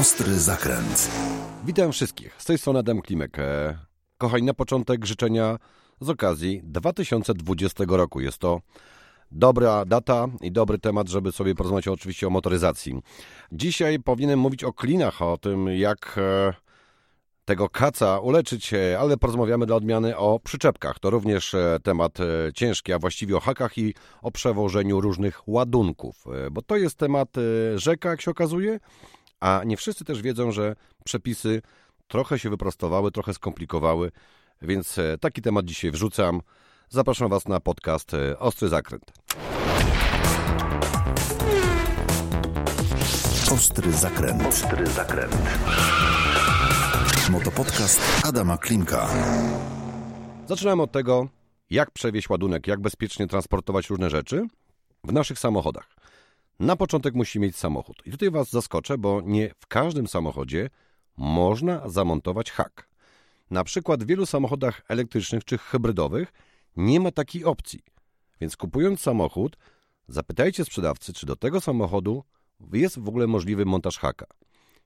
Ostry zakręt. Witam wszystkich. Z tej strony Adam Klimek. E, Kochani, na początek życzenia z okazji 2020 roku. Jest to dobra data i dobry temat, żeby sobie porozmawiać oczywiście o motoryzacji. Dzisiaj powinienem mówić o klinach, o tym jak e, tego kaca uleczyć, e, ale porozmawiamy dla odmiany o przyczepkach. To również temat ciężki, a właściwie o hakach i o przewożeniu różnych ładunków, bo to jest temat rzeka, jak się okazuje, a nie wszyscy też wiedzą, że przepisy trochę się wyprostowały, trochę skomplikowały, więc e, taki temat dzisiaj wrzucam. Zapraszam Was na podcast e, Ostry Zakręt. Ostry zakręt. Ostry zakręt. Motopodcast Adama Klimka. Zaczynamy od tego, jak przewieźć ładunek, jak bezpiecznie transportować różne rzeczy w naszych samochodach. Na początek musi mieć samochód. I tutaj Was zaskoczę, bo nie w każdym samochodzie można zamontować hak. Na przykład w wielu samochodach elektrycznych czy hybrydowych nie ma takiej opcji. Więc kupując samochód, zapytajcie sprzedawcy, czy do tego samochodu jest w ogóle możliwy montaż haka.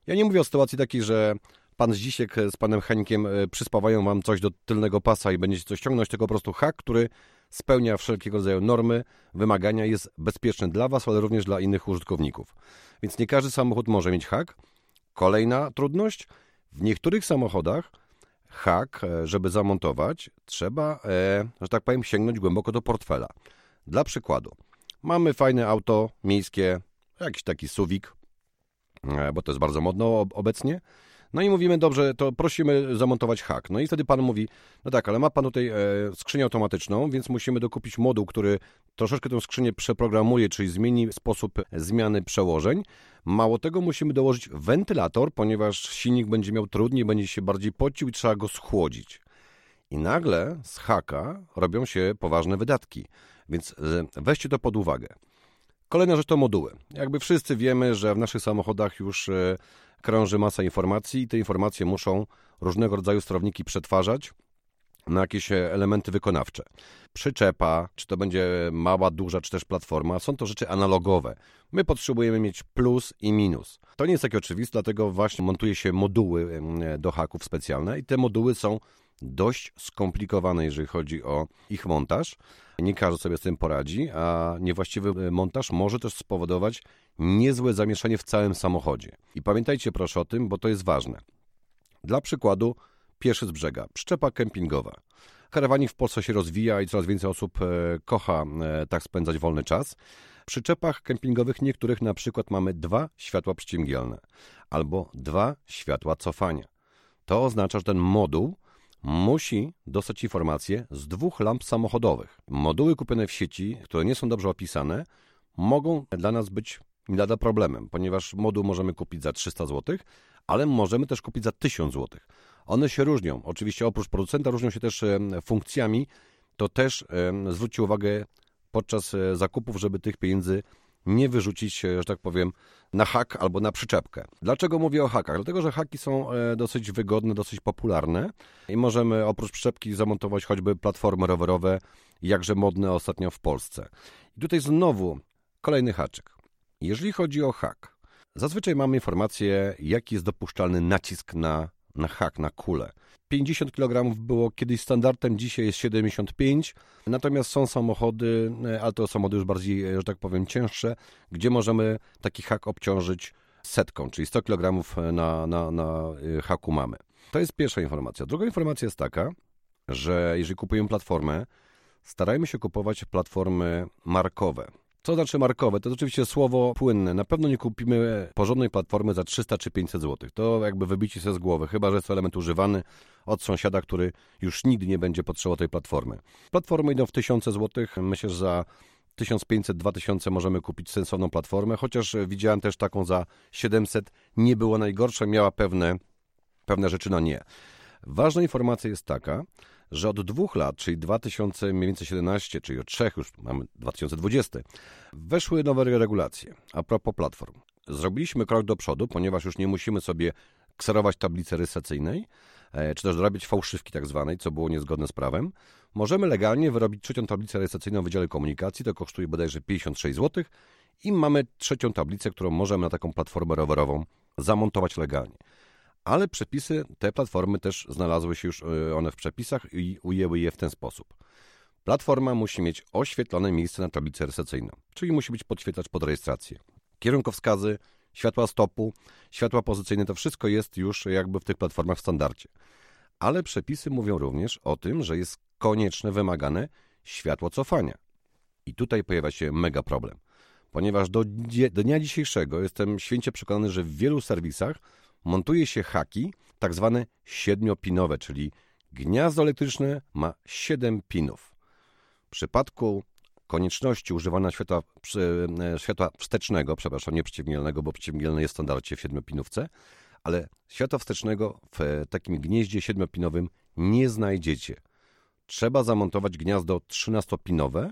Ja nie mówię o sytuacji takiej, że pan Zdzisiek z panem Henikiem e, przyspawają wam coś do tylnego pasa i będziecie coś ściągnąć, tylko po prostu hak, który spełnia wszelkiego rodzaju normy, wymagania, jest bezpieczny dla was, ale również dla innych użytkowników. Więc nie każdy samochód może mieć hak. Kolejna trudność, w niektórych samochodach hak, e, żeby zamontować, trzeba, e, że tak powiem, sięgnąć głęboko do portfela. Dla przykładu, mamy fajne auto miejskie, jakiś taki suwik, e, bo to jest bardzo modno obecnie, no i mówimy, dobrze, to prosimy zamontować hak. No i wtedy pan mówi, no tak, ale ma pan tutaj e, skrzynię automatyczną, więc musimy dokupić moduł, który troszeczkę tę skrzynię przeprogramuje, czyli zmieni sposób zmiany przełożeń. Mało tego, musimy dołożyć wentylator, ponieważ silnik będzie miał trudniej, będzie się bardziej pocił i trzeba go schłodzić. I nagle z haka robią się poważne wydatki, więc e, weźcie to pod uwagę. Kolejna rzecz to moduły. Jakby wszyscy wiemy, że w naszych samochodach już e, krąży masa informacji i te informacje muszą różnego rodzaju sterowniki przetwarzać na jakieś elementy wykonawcze. Przyczepa, czy to będzie mała, duża, czy też platforma, są to rzeczy analogowe. My potrzebujemy mieć plus i minus. To nie jest takie oczywiste, dlatego właśnie montuje się moduły do haków specjalne i te moduły są dość skomplikowane, jeżeli chodzi o ich montaż. Nie każdy sobie z tym poradzi, a niewłaściwy montaż może też spowodować niezłe zamieszanie w całym samochodzie. I pamiętajcie proszę o tym, bo to jest ważne. Dla przykładu, pieszy z brzega, przyczepa kempingowa. Karawanik w Polsce się rozwija i coraz więcej osób e, kocha e, tak spędzać wolny czas. W przyczepach kempingowych niektórych na przykład mamy dwa światła przyciemgielne albo dwa światła cofania. To oznacza, że ten moduł musi dostać informacje z dwóch lamp samochodowych. Moduły kupione w sieci, które nie są dobrze opisane, mogą dla nas być nie problemem, ponieważ moduł możemy kupić za 300 zł, ale możemy też kupić za 1000 zł. One się różnią. Oczywiście oprócz producenta różnią się też funkcjami. To też zwróćcie uwagę podczas e, zakupów, żeby tych pieniędzy nie wyrzucić, że tak powiem, na hak albo na przyczepkę. Dlaczego mówię o hakach? Dlatego, że haki są e, dosyć wygodne, dosyć popularne i możemy oprócz przyczepki zamontować choćby platformy rowerowe, jakże modne ostatnio w Polsce. I tutaj znowu kolejny haczyk. Jeżeli chodzi o hak, zazwyczaj mamy informację, jaki jest dopuszczalny nacisk na, na hak, na kulę. 50 kg było kiedyś standardem, dzisiaj jest 75. Natomiast są samochody, e, ale to samochody już bardziej, e, że tak powiem, cięższe, gdzie możemy taki hak obciążyć setką, czyli 100 kg na, na, na e, haku mamy. To jest pierwsza informacja. Druga informacja jest taka, że jeżeli kupujemy platformę, starajmy się kupować platformy markowe. Co znaczy markowe? To jest oczywiście słowo płynne. Na pewno nie kupimy porządnej platformy za 300 czy 500 zł. To jakby wybicie się z głowy, chyba że jest to element używany od sąsiada, który już nigdy nie będzie potrzebował tej platformy. Platformy idą w tysiące złotych. Myślę, że za 1500-2000 możemy kupić sensowną platformę, chociaż widziałem też taką za 700. Nie było najgorsza, miała pewne, pewne rzeczy na nie. Ważna informacja jest taka, że od dwóch lat, czyli 2017, czyli od trzech, już mamy 2020, weszły nowe regulacje a propos platform. Zrobiliśmy krok do przodu, ponieważ już nie musimy sobie kserować tablicy rejestracyjnej, e, czy też dorabiać fałszywki tak zwanej, co było niezgodne z prawem. Możemy legalnie wyrobić trzecią tablicę rejestracyjną w Wydziale Komunikacji, to kosztuje bodajże 56 zł I mamy trzecią tablicę, którą możemy na taką platformę rowerową zamontować legalnie. Ale przepisy, te platformy też znalazły się już e, one w przepisach i ujęły je w ten sposób. Platforma musi mieć oświetlone miejsce na tablicy recepcyjną, czyli musi być podświetlacz pod rejestrację. Kierunkowskazy, światła stopu, światła pozycyjne, to wszystko jest już jakby w tych platformach w standardzie. Ale przepisy mówią również o tym, że jest konieczne, wymagane światło cofania. I tutaj pojawia się mega problem, ponieważ do dnia dzisiejszego jestem święcie przekonany, że w wielu serwisach montuje się haki tak zwane siedmiopinowe, czyli gniazdo elektryczne ma 7 pinów. W przypadku konieczności używania światła, e, światła wstecznego, przepraszam, nie przeciwmielnego, bo przeciwmielne jest w standardzie w siedmiopinówce, ale światła wstecznego w takim gnieździe siedmiopinowym nie znajdziecie. Trzeba zamontować gniazdo 13-pinowe,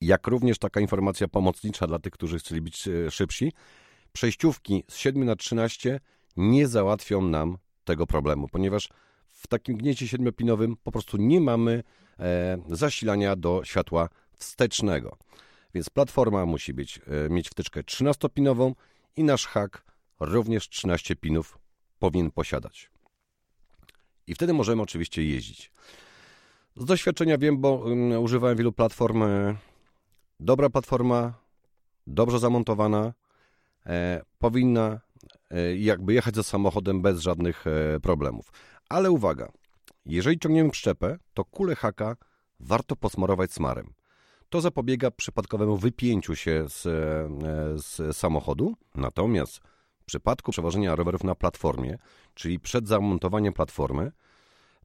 jak również taka informacja pomocnicza dla tych, którzy chcieli być e, szybsi. Przejściówki z 7 na 13 nie załatwią nam tego problemu, ponieważ w takim gnieździe siedmiopinowym po prostu nie mamy e, zasilania do światła wstecznego. Więc platforma musi być, e, mieć wtyczkę 13-pinową i nasz hak również 13 pinów powinien posiadać. I wtedy możemy oczywiście jeździć. Z doświadczenia wiem, bo um, używałem wielu platform. E, dobra platforma, dobrze zamontowana, powinna e, jakby jechać za samochodem bez żadnych e, problemów. Ale uwaga, jeżeli ciągniemy przyczepę, to kulę haka warto posmarować smarem. To zapobiega przypadkowemu wypięciu się z, e, z samochodu. Natomiast w przypadku przewożenia rowerów na platformie, czyli przed zamontowaniem platformy,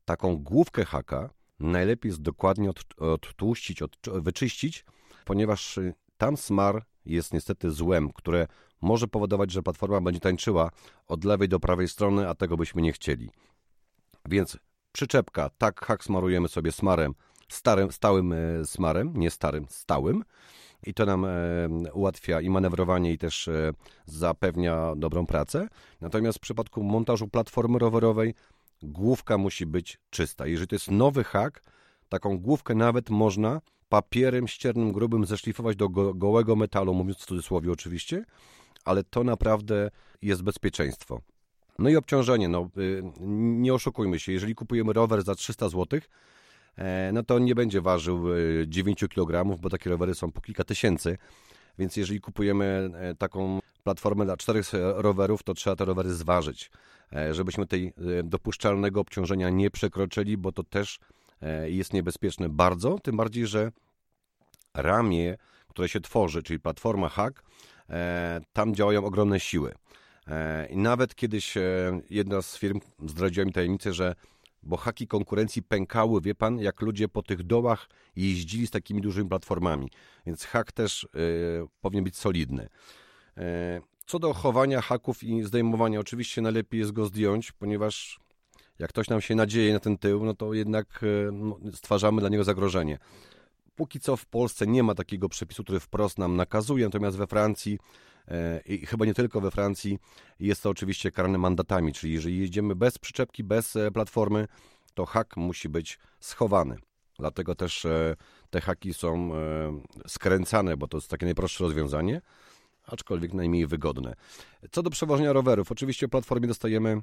taką główkę haka najlepiej jest dokładnie od, odtłuścić, od, wyczyścić, ponieważ y, tam smar jest niestety złem, które może powodować, że platforma będzie tańczyła od lewej do prawej strony, a tego byśmy nie chcieli. Więc przyczepka, tak smarujemy sobie smarem, starym, stałym e, smarem, nie starym, stałym. I to nam e, ułatwia i manewrowanie, i też e, zapewnia dobrą pracę. Natomiast w przypadku montażu platformy rowerowej główka musi być czysta. Jeżeli to jest nowy hak, taką główkę nawet można papierem ściernym, grubym zeszlifować do go, gołego metalu, mówiąc w cudzysłowie oczywiście, ale to naprawdę jest bezpieczeństwo. No i obciążenie, no y, nie oszukujmy się, jeżeli kupujemy rower za 300 zł, e, no to on nie będzie ważył 9 y, kg, bo takie rowery są po kilka tysięcy, więc jeżeli kupujemy e, taką platformę dla czterech rowerów, to trzeba te rowery zważyć, e, żebyśmy tej dopuszczalnego obciążenia nie przekroczyli, bo to też jest niebezpieczne bardzo, tym bardziej, że ramię, które się tworzy, czyli platforma hack, tam działają ogromne siły. E, I nawet kiedyś e, jedna z firm zdradziła mi tajemnicę, że bo haki konkurencji pękały, wie pan, jak ludzie po tych dołach jeździli z takimi dużymi platformami. Więc hak też powinien być solidny. E, co do chowania haków i zdejmowania, oczywiście najlepiej jest go zdjąć, ponieważ jak ktoś nam się nadzieje na ten tył, no to jednak y, stwarzamy dla niego zagrożenie. Póki co w Polsce nie ma takiego przepisu, który wprost nam nakazuje, natomiast we Francji E, i chyba nie tylko we Francji jest to oczywiście karane mandatami, czyli jeżeli jedziemy bez przyczepki, bez e, platformy, to hak musi być schowany. Dlatego też e, te haki są skręcane, bo to jest takie najprostsze rozwiązanie, aczkolwiek najmniej wygodne. Co do przewożenia rowerów, oczywiście w platformie dostajemy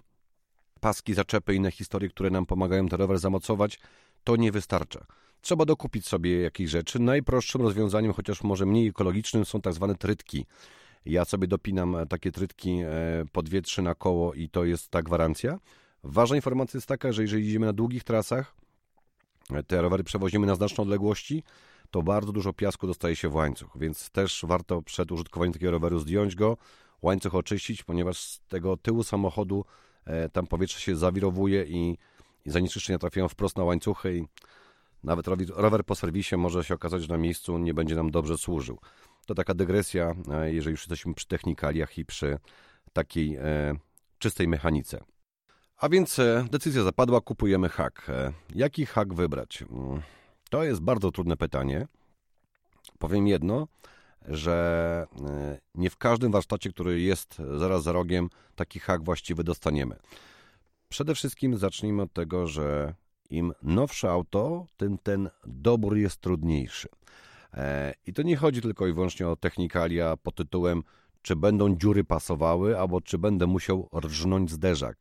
paski, zaczepy, inne historie, które nam pomagają ten rower zamocować. To nie wystarcza. Trzeba dokupić sobie jakieś rzeczy. Najprostszym rozwiązaniem, chociaż może mniej ekologicznym, są tak zwane trytki. Ja sobie dopinam e, takie trytki e, po dwie, na koło i to jest ta gwarancja. Ważna informacja jest taka, że jeżeli jedziemy na długich trasach, e, te rowery przewozimy na znaczne odległości, to bardzo dużo piasku dostaje się w łańcuch, więc też warto przed użytkowaniem takiego roweru zdjąć go, łańcuch oczyścić, ponieważ z tego tyłu samochodu tam powietrze się zawirowuje i, i zanieczyszczenia trafiają wprost na łańcuchy i nawet rower po serwisie może się okazać, że na miejscu nie będzie nam dobrze służył. To taka dygresja, e, jeżeli już jesteśmy przy technikaliach i przy takiej e, czystej mechanice. A więc e, decyzja zapadła, kupujemy hak. Jaki hak wybrać? Mm, to jest bardzo trudne pytanie. Powiem jedno, że nie w każdym warsztacie, który jest zaraz za rogiem, taki hak właściwy dostaniemy. Przede wszystkim zacznijmy od tego, że im nowsze auto, tym ten dobór jest trudniejszy. E, I to nie chodzi tylko i wyłącznie o technikalia pod tytułem czy będą dziury pasowały, albo czy będę musiał rżnąć zderzak,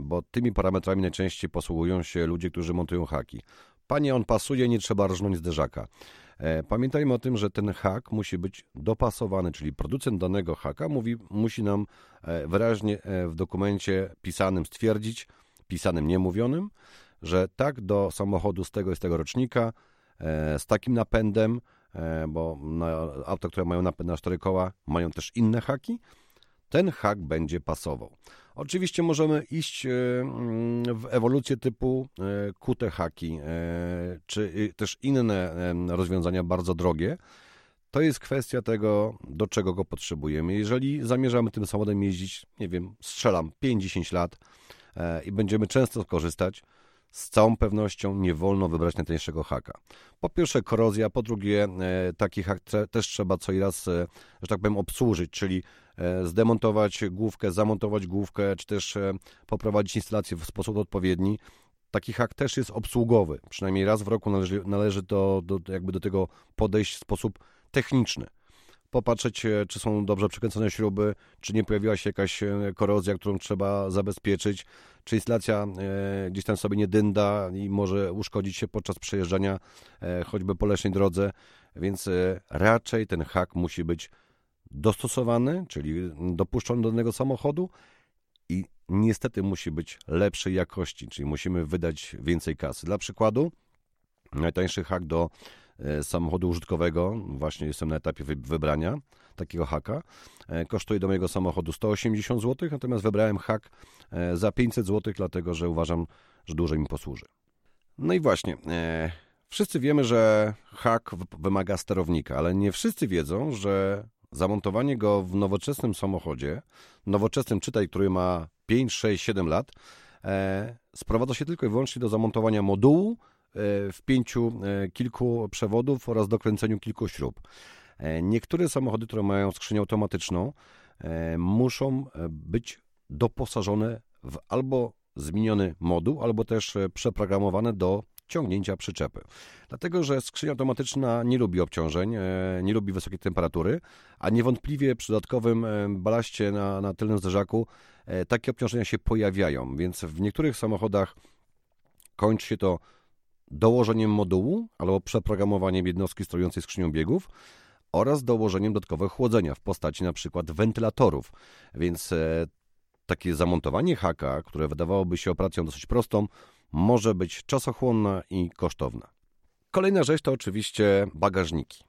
bo tymi parametrami najczęściej posługują się ludzie, którzy montują haki. Panie, on pasuje, nie trzeba rżnąć zderzaka. E, pamiętajmy o tym, że ten hak musi być dopasowany, czyli producent danego haka mówi, musi nam e, wyraźnie w dokumencie pisanym stwierdzić, pisanym niemówionym, że tak do samochodu z tego i z tego rocznika, z takim napędem, E, bo auta, które mają napęd na cztery koła, mają też inne haki. Ten hak będzie pasował. Oczywiście możemy iść e, mm, w ewolucję typu e, kute haki, czy też inne rozwiązania bardzo drogie. To jest kwestia tego, do czego go potrzebujemy. Jeżeli zamierzamy tym samochodem jeździć, nie wiem, strzelam 5-10 lat i będziemy często korzystać, z całą pewnością nie wolno wybrać najtańszego haka. Po pierwsze korozja, po drugie e, taki hak też trzeba co i raz, e, że tak powiem, obsłużyć, czyli e, zdemontować główkę, zamontować główkę, czy też poprowadzić instalację w sposób odpowiedni. Taki hak też jest obsługowy. Przynajmniej raz w roku należy, należy do, do, jakby do tego podejść w sposób techniczny popatrzeć, e, czy są dobrze przykręcone śruby, czy nie pojawiła się jakaś e, korozja, którą trzeba zabezpieczyć, czy instalacja e, gdzieś tam sobie nie dynda i może uszkodzić się podczas przejeżdżania choćby po leśnej drodze, więc raczej ten hak musi być dostosowany, czyli dopuszczony do danego samochodu i niestety musi być lepszej jakości, czyli musimy wydać więcej kasy. Dla przykładu, najtańszy hak do E, samochodu użytkowego, właśnie jestem na etapie wybrania takiego haka. E, kosztuje do mojego samochodu 180 zł, natomiast wybrałem hak e, za 500 zł, dlatego że uważam, że dłużej mi posłuży. No i właśnie, wszyscy wiemy, że hak wymaga sterownika, ale nie wszyscy wiedzą, że zamontowanie go w nowoczesnym samochodzie, nowoczesnym czytaj, który ma 5, 6, 7 lat, sprowadza się tylko i wyłącznie do zamontowania modułu E, wpięciu e, kilku przewodów oraz dokręceniu kilku śrub. E, niektóre samochody, które mają skrzynię automatyczną, muszą być doposażone w albo zmieniony moduł, albo też przeprogramowane do ciągnięcia przyczepy. Dlatego, że skrzynia automatyczna nie lubi obciążeń, nie lubi wysokiej temperatury, a niewątpliwie przy dodatkowym balaście na, na tylnym zderzaku takie obciążenia się pojawiają, więc w niektórych samochodach kończy się to dołożeniem modułu albo przeprogramowaniem jednostki sterującej skrzynią biegów oraz dołożeniem dodatkowego chłodzenia w postaci na przykład wentylatorów. Więc e, takie zamontowanie haka, które wydawałoby się operacją dosyć prostą, może być czasochłonna i kosztowna. Kolejna rzecz to oczywiście bagażniki.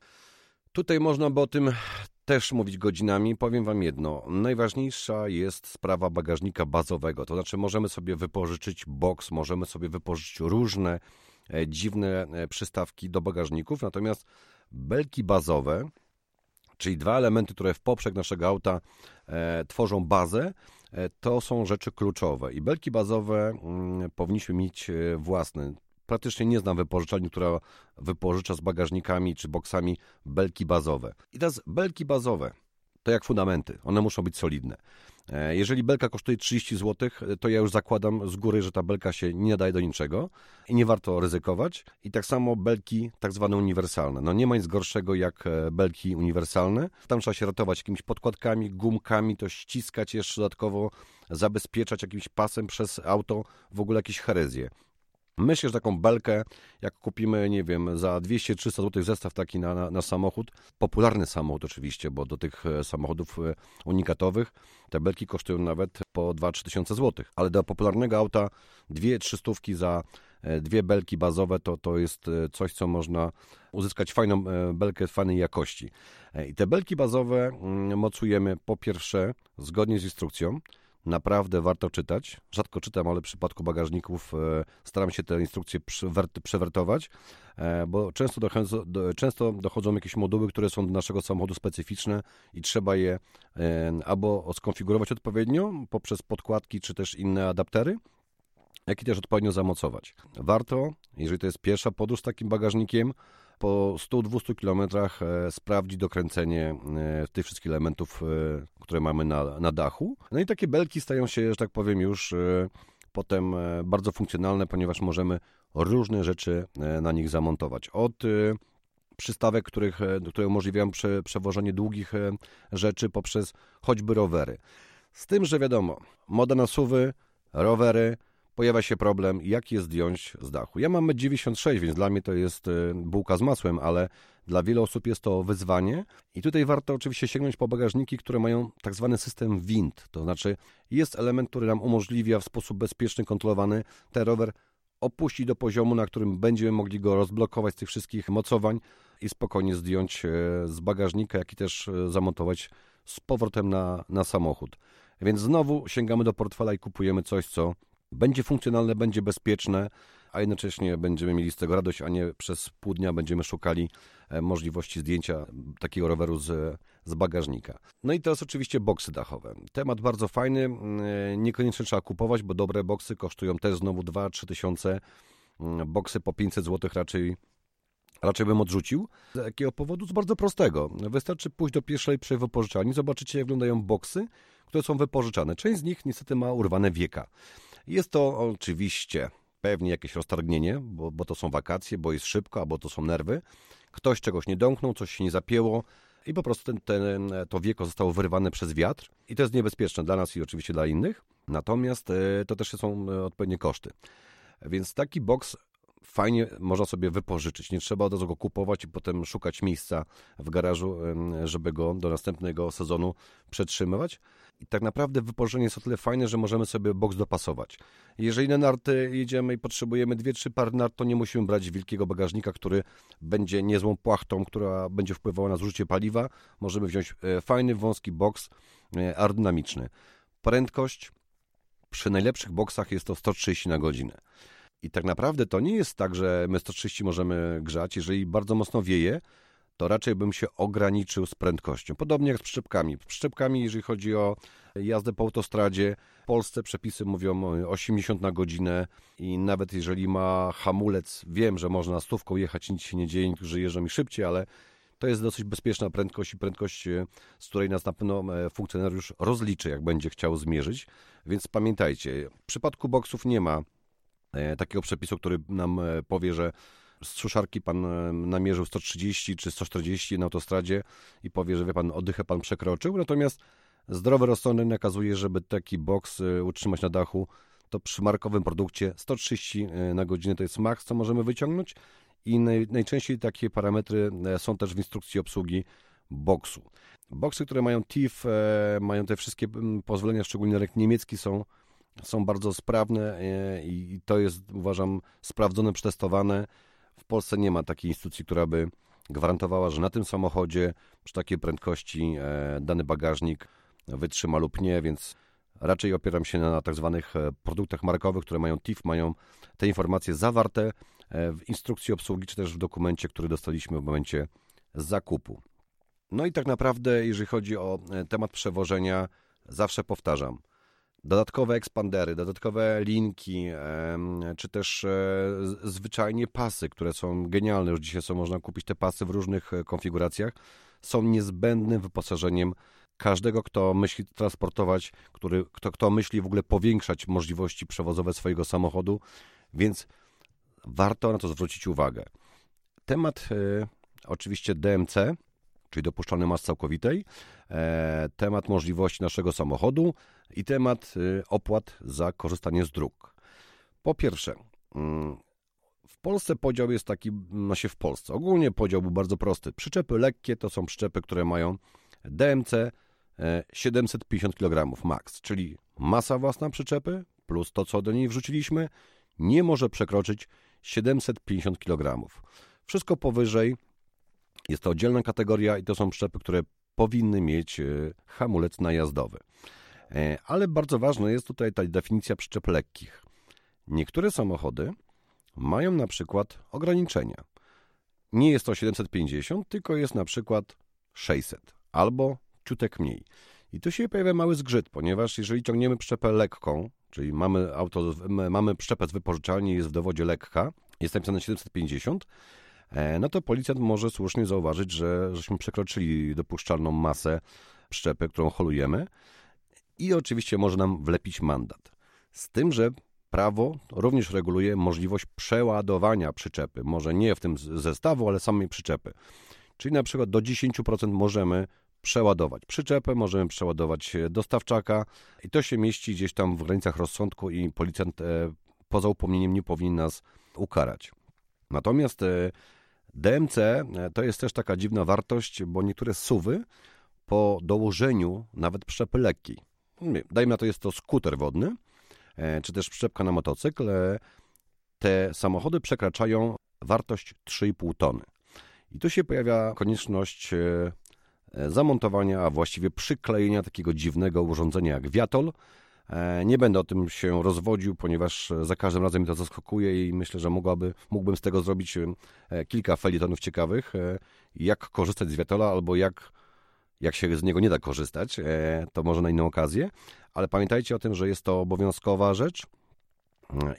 Tutaj można by o tym też mówić godzinami. Powiem Wam jedno. Najważniejsza jest sprawa bagażnika bazowego. To znaczy, możemy sobie wypożyczyć box, możemy sobie wypożyczyć różne E, dziwne e, przystawki do bagażników, natomiast belki bazowe, czyli dwa elementy, które w poprzek naszego auta e, tworzą bazę, to są rzeczy kluczowe i belki bazowe mm, powinniśmy mieć własne. Praktycznie nie znam wypożyczalni, która wypożycza z bagażnikami czy boksami belki bazowe. I teraz belki bazowe to jak fundamenty, one muszą być solidne. E, jeżeli belka kosztuje 30 zł, to ja już zakładam z góry, że ta belka się nie nadaje do niczego i nie warto ryzykować. I tak samo belki tak zwane uniwersalne. No nie ma nic gorszego jak e, belki uniwersalne. Tam trzeba się ratować jakimiś podkładkami, gumkami, to ściskać jeszcze dodatkowo, zabezpieczać jakimś pasem przez auto, w ogóle jakieś herezje. Myślę, że taką belkę, jak kupimy, nie wiem, za 200-300 zł zestaw taki na, na, na, samochód, popularny samochód oczywiście, bo do tych e, samochodów e, unikatowych te belki kosztują nawet po 2-3 tysiące złotych, ale do popularnego auta dwie, trzy stówki za e, dwie belki bazowe to, to jest coś, co można uzyskać fajną belkę fajnej jakości. I te belki bazowe mm, mocujemy po pierwsze zgodnie z instrukcją, naprawdę warto czytać. Rzadko czytam, ale w przypadku bagażników e, staram się te instrukcje przewertować, e, bo często dochodzą, często dochodzą jakieś moduły, które są do naszego samochodu specyficzne i trzeba je e, albo skonfigurować odpowiednio poprzez podkładki czy też inne adaptery, jak i też odpowiednio zamocować. Warto, jeżeli to jest pierwsza podróż z takim bagażnikiem, po 100-200 kilometrach e, sprawdzić dokręcenie e, tych wszystkich elementów, e, które mamy na, na dachu. No i takie belki stają się, że tak powiem, już potem bardzo funkcjonalne, ponieważ możemy różne rzeczy na nich zamontować. Od przystawek, których, które umożliwiają prze, przewożenie długich rzeczy poprzez choćby rowery. Z tym, że wiadomo, moda na suwy, rowery, pojawia się problem, jak je zdjąć z dachu. Ja mam 96, więc dla mnie to jest bułka z masłem, ale dla wielu osób jest to wyzwanie i tutaj warto oczywiście sięgnąć po bagażniki, które mają tak zwany system wind, to znaczy jest element, który nam umożliwia w sposób bezpieczny, kontrolowany ten rower opuścić do poziomu, na którym będziemy mogli go rozblokować z tych wszystkich mocowań i spokojnie zdjąć e, z bagażnika, jak i też e, zamontować z powrotem na, na samochód. Więc znowu sięgamy do portfela i kupujemy coś, co będzie funkcjonalne, będzie bezpieczne, a jednocześnie będziemy mieli z tego radość, a nie przez pół dnia będziemy szukali e, możliwości zdjęcia takiego roweru z, z bagażnika. No i teraz oczywiście boksy dachowe. Temat bardzo fajny, e, niekoniecznie trzeba kupować, bo dobre boksy kosztują też znowu 2-3 tysiące. Boksy po 500 zł raczej raczej bym odrzucił. Z jakiego powodu? Z bardzo prostego. Wystarczy pójść do pierwszej wypożyczalni, zobaczycie jak wyglądają boksy, które są wypożyczane. Część z nich niestety ma urwane wieka. Jest to oczywiście pewnie jakieś roztargnienie, bo, bo to są wakacje, bo jest szybko, albo to są nerwy. Ktoś czegoś nie domknął, coś się nie zapięło i po prostu ten, ten, to wieko zostało wyrywane przez wiatr i to jest niebezpieczne dla nas i oczywiście dla innych. Natomiast e, to też są e, odpowiednie koszty. Więc taki boks fajnie można sobie wypożyczyć. Nie trzeba od razu go kupować i potem szukać miejsca w garażu, żeby go do następnego sezonu przetrzymywać. I tak naprawdę wypożyczenie jest o tyle fajne, że możemy sobie boks dopasować. Jeżeli na narty jedziemy i potrzebujemy dwie, trzy pary nart, to nie musimy brać wielkiego bagażnika, który będzie niezłą płachtą, która będzie wpływała na zużycie paliwa. Możemy wziąć e, fajny, wąski boks e, aerodynamiczny. Prędkość przy najlepszych boksach jest to 130 na godzinę. I tak naprawdę to nie jest tak, że my 130 możemy grzać. Jeżeli bardzo mocno wieje, to raczej bym się ograniczył z prędkością. Podobnie jak z przyczepkami. Z przyczepkami, jeżeli chodzi o jazdę po autostradzie, w Polsce przepisy mówią 80 na godzinę i nawet jeżeli ma hamulec, wiem, że można stówką jechać, nic się nie dzieje, niektórzy jeżdżą mi szybciej, ale to jest dosyć bezpieczna prędkość i prędkość, e, z której nas na pewno e, funkcjonariusz rozliczy, jak będzie chciał zmierzyć. Więc pamiętajcie, w przypadku boksów nie ma takiego przepisu, który nam powie, że z suszarki pan e, namierzył 130 czy 140 na autostradzie i powie, że wie pan, oddychę pan przekroczył, natomiast zdrowy rozsądek nakazuje, żeby taki boks e, utrzymać na dachu, to przy markowym produkcie 130 e, na godzinę. To jest maks, co możemy wyciągnąć. I naj, najczęściej takie parametry są też w instrukcji obsługi boksu. Boksy, które mają TIF, mają te wszystkie pozwolenia, szczególnie rynek niemiecki, są, są bardzo sprawne i to jest, uważam, sprawdzone, przetestowane w Polsce nie ma takiej instytucji, która by gwarantowała, że na tym samochodzie przy takiej prędkości e, dany bagażnik wytrzyma lub nie, więc raczej opieram się na tak zwanych e, produktach markowych, które mają TIF, mają te informacje zawarte e, w instrukcji obsługi, czy też w dokumencie, który dostaliśmy w momencie zakupu. No i tak naprawdę, jeżeli chodzi o temat przewożenia, zawsze powtarzam – dodatkowe ekspandery, dodatkowe linki, czy też e, zwyczajnie pasy, które są genialne. Już dzisiaj są, można kupić te pasy w różnych e, konfiguracjach. Są niezbędnym wyposażeniem każdego, kto myśli transportować, który, kto, kto myśli w ogóle powiększać możliwości przewozowe swojego samochodu, więc warto na to zwrócić uwagę. Temat e, oczywiście DMC, czyli dopuszczalny mas całkowitej, temat możliwości naszego samochodu i temat e, opłat za korzystanie z dróg. Po pierwsze, mm, w Polsce podział jest taki, no się w Polsce, ogólnie podział był bardzo prosty. Przyczepy lekkie to są przyczepy, które mają DMC 750 kg max, czyli masa własna przyczepy plus to, co do niej wrzuciliśmy, nie może przekroczyć 750 kg. Wszystko powyżej jest to oddzielna kategoria i to są przyczepy, które powinny mieć e, hamulec najazdowy. E, ale bardzo ważna jest tutaj ta definicja przyczep lekkich. Niektóre samochody mają na przykład ograniczenia. Nie jest to 750, tylko jest na przykład 600 albo ciutek mniej. I tu się pojawia mały zgrzyt, ponieważ jeżeli ciągniemy przyczepę lekką, czyli mamy auto, mamy przyczepę z wypożyczalni, jest w dowodzie lekka, jest napisane 750, E, no to policjant może słusznie zauważyć, że żeśmy przekroczyli dopuszczalną masę przyczepy, którą holujemy i oczywiście może nam wlepić mandat. Z tym, że prawo również reguluje możliwość przeładowania przyczepy. Może nie w tym zestawu, ale samej przyczepy. Czyli na przykład do 10% możemy przeładować przyczepę, możemy przeładować dostawczaka i to się mieści gdzieś tam w granicach rozsądku i policjant e, poza upomnieniem nie powinien nas ukarać. Natomiast e, DMC e, to jest też taka dziwna wartość, bo niektóre suwy po dołożeniu nawet przyczepy lekkiej, dajmy na to jest to skuter wodny, czy też przyczepka na motocykl, te samochody przekraczają wartość 3,5 tony. I tu się pojawia konieczność E, zamontowania, a właściwie przyklejenia takiego dziwnego urządzenia jak wiatol. E, nie będę o tym się rozwodził, ponieważ za każdym razem mi to zaskakuje i myślę, że mogłaby, mógłbym z tego zrobić e, kilka felietonów ciekawych, jak korzystać z wiatola albo jak, jak się z niego nie da korzystać. To może na inną okazję, ale pamiętajcie o tym, że jest to obowiązkowa rzecz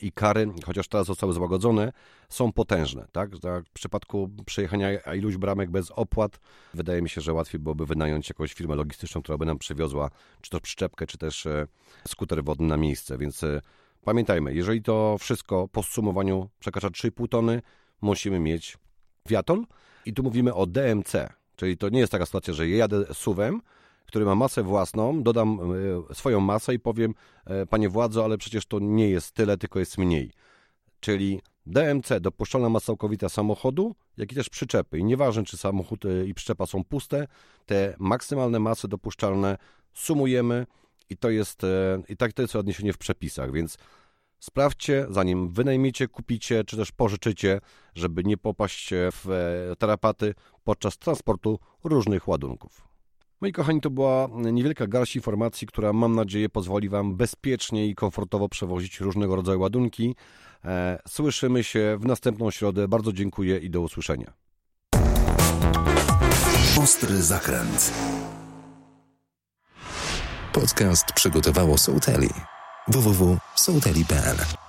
i kary, chociaż teraz zostały złagodzone, są potężne. Tak? W przypadku przejechania iluś bramek bez opłat, wydaje mi się, że łatwiej byłoby wynająć jakąś firmę logistyczną, która by nam przywiozła czy to przyczepkę, czy też e, skuter wodny na miejsce. Więc e, pamiętajmy, jeżeli to wszystko po zsumowaniu przekracza 3,5 tony, musimy mieć wiatol. I tu mówimy o DMC, czyli to nie jest taka sytuacja, że ja jadę suwem, który ma masę własną, dodam e, swoją masę i powiem, e, panie władzo, ale przecież to nie jest tyle, tylko jest mniej. Czyli DMC, dopuszczalna masa całkowita samochodu, jak i też przyczepy. I nieważne, czy samochód e, i przyczepa są puste, te maksymalne masy dopuszczalne sumujemy i to jest, i tak to jest odniesienie w przepisach, więc sprawdźcie, zanim wynajmiecie, kupicie, czy też pożyczycie, żeby nie popaść w tarapaty podczas transportu różnych ładunków. Moi kochani, to była niewielka garść informacji, która mam nadzieję pozwoli Wam bezpiecznie i komfortowo przewozić różnego rodzaju ładunki. E, słyszymy się w następną środę. Bardzo dziękuję i do usłyszenia. Ostry zakręt. Podcast przygotowało Sołteli. www.sołteli.pl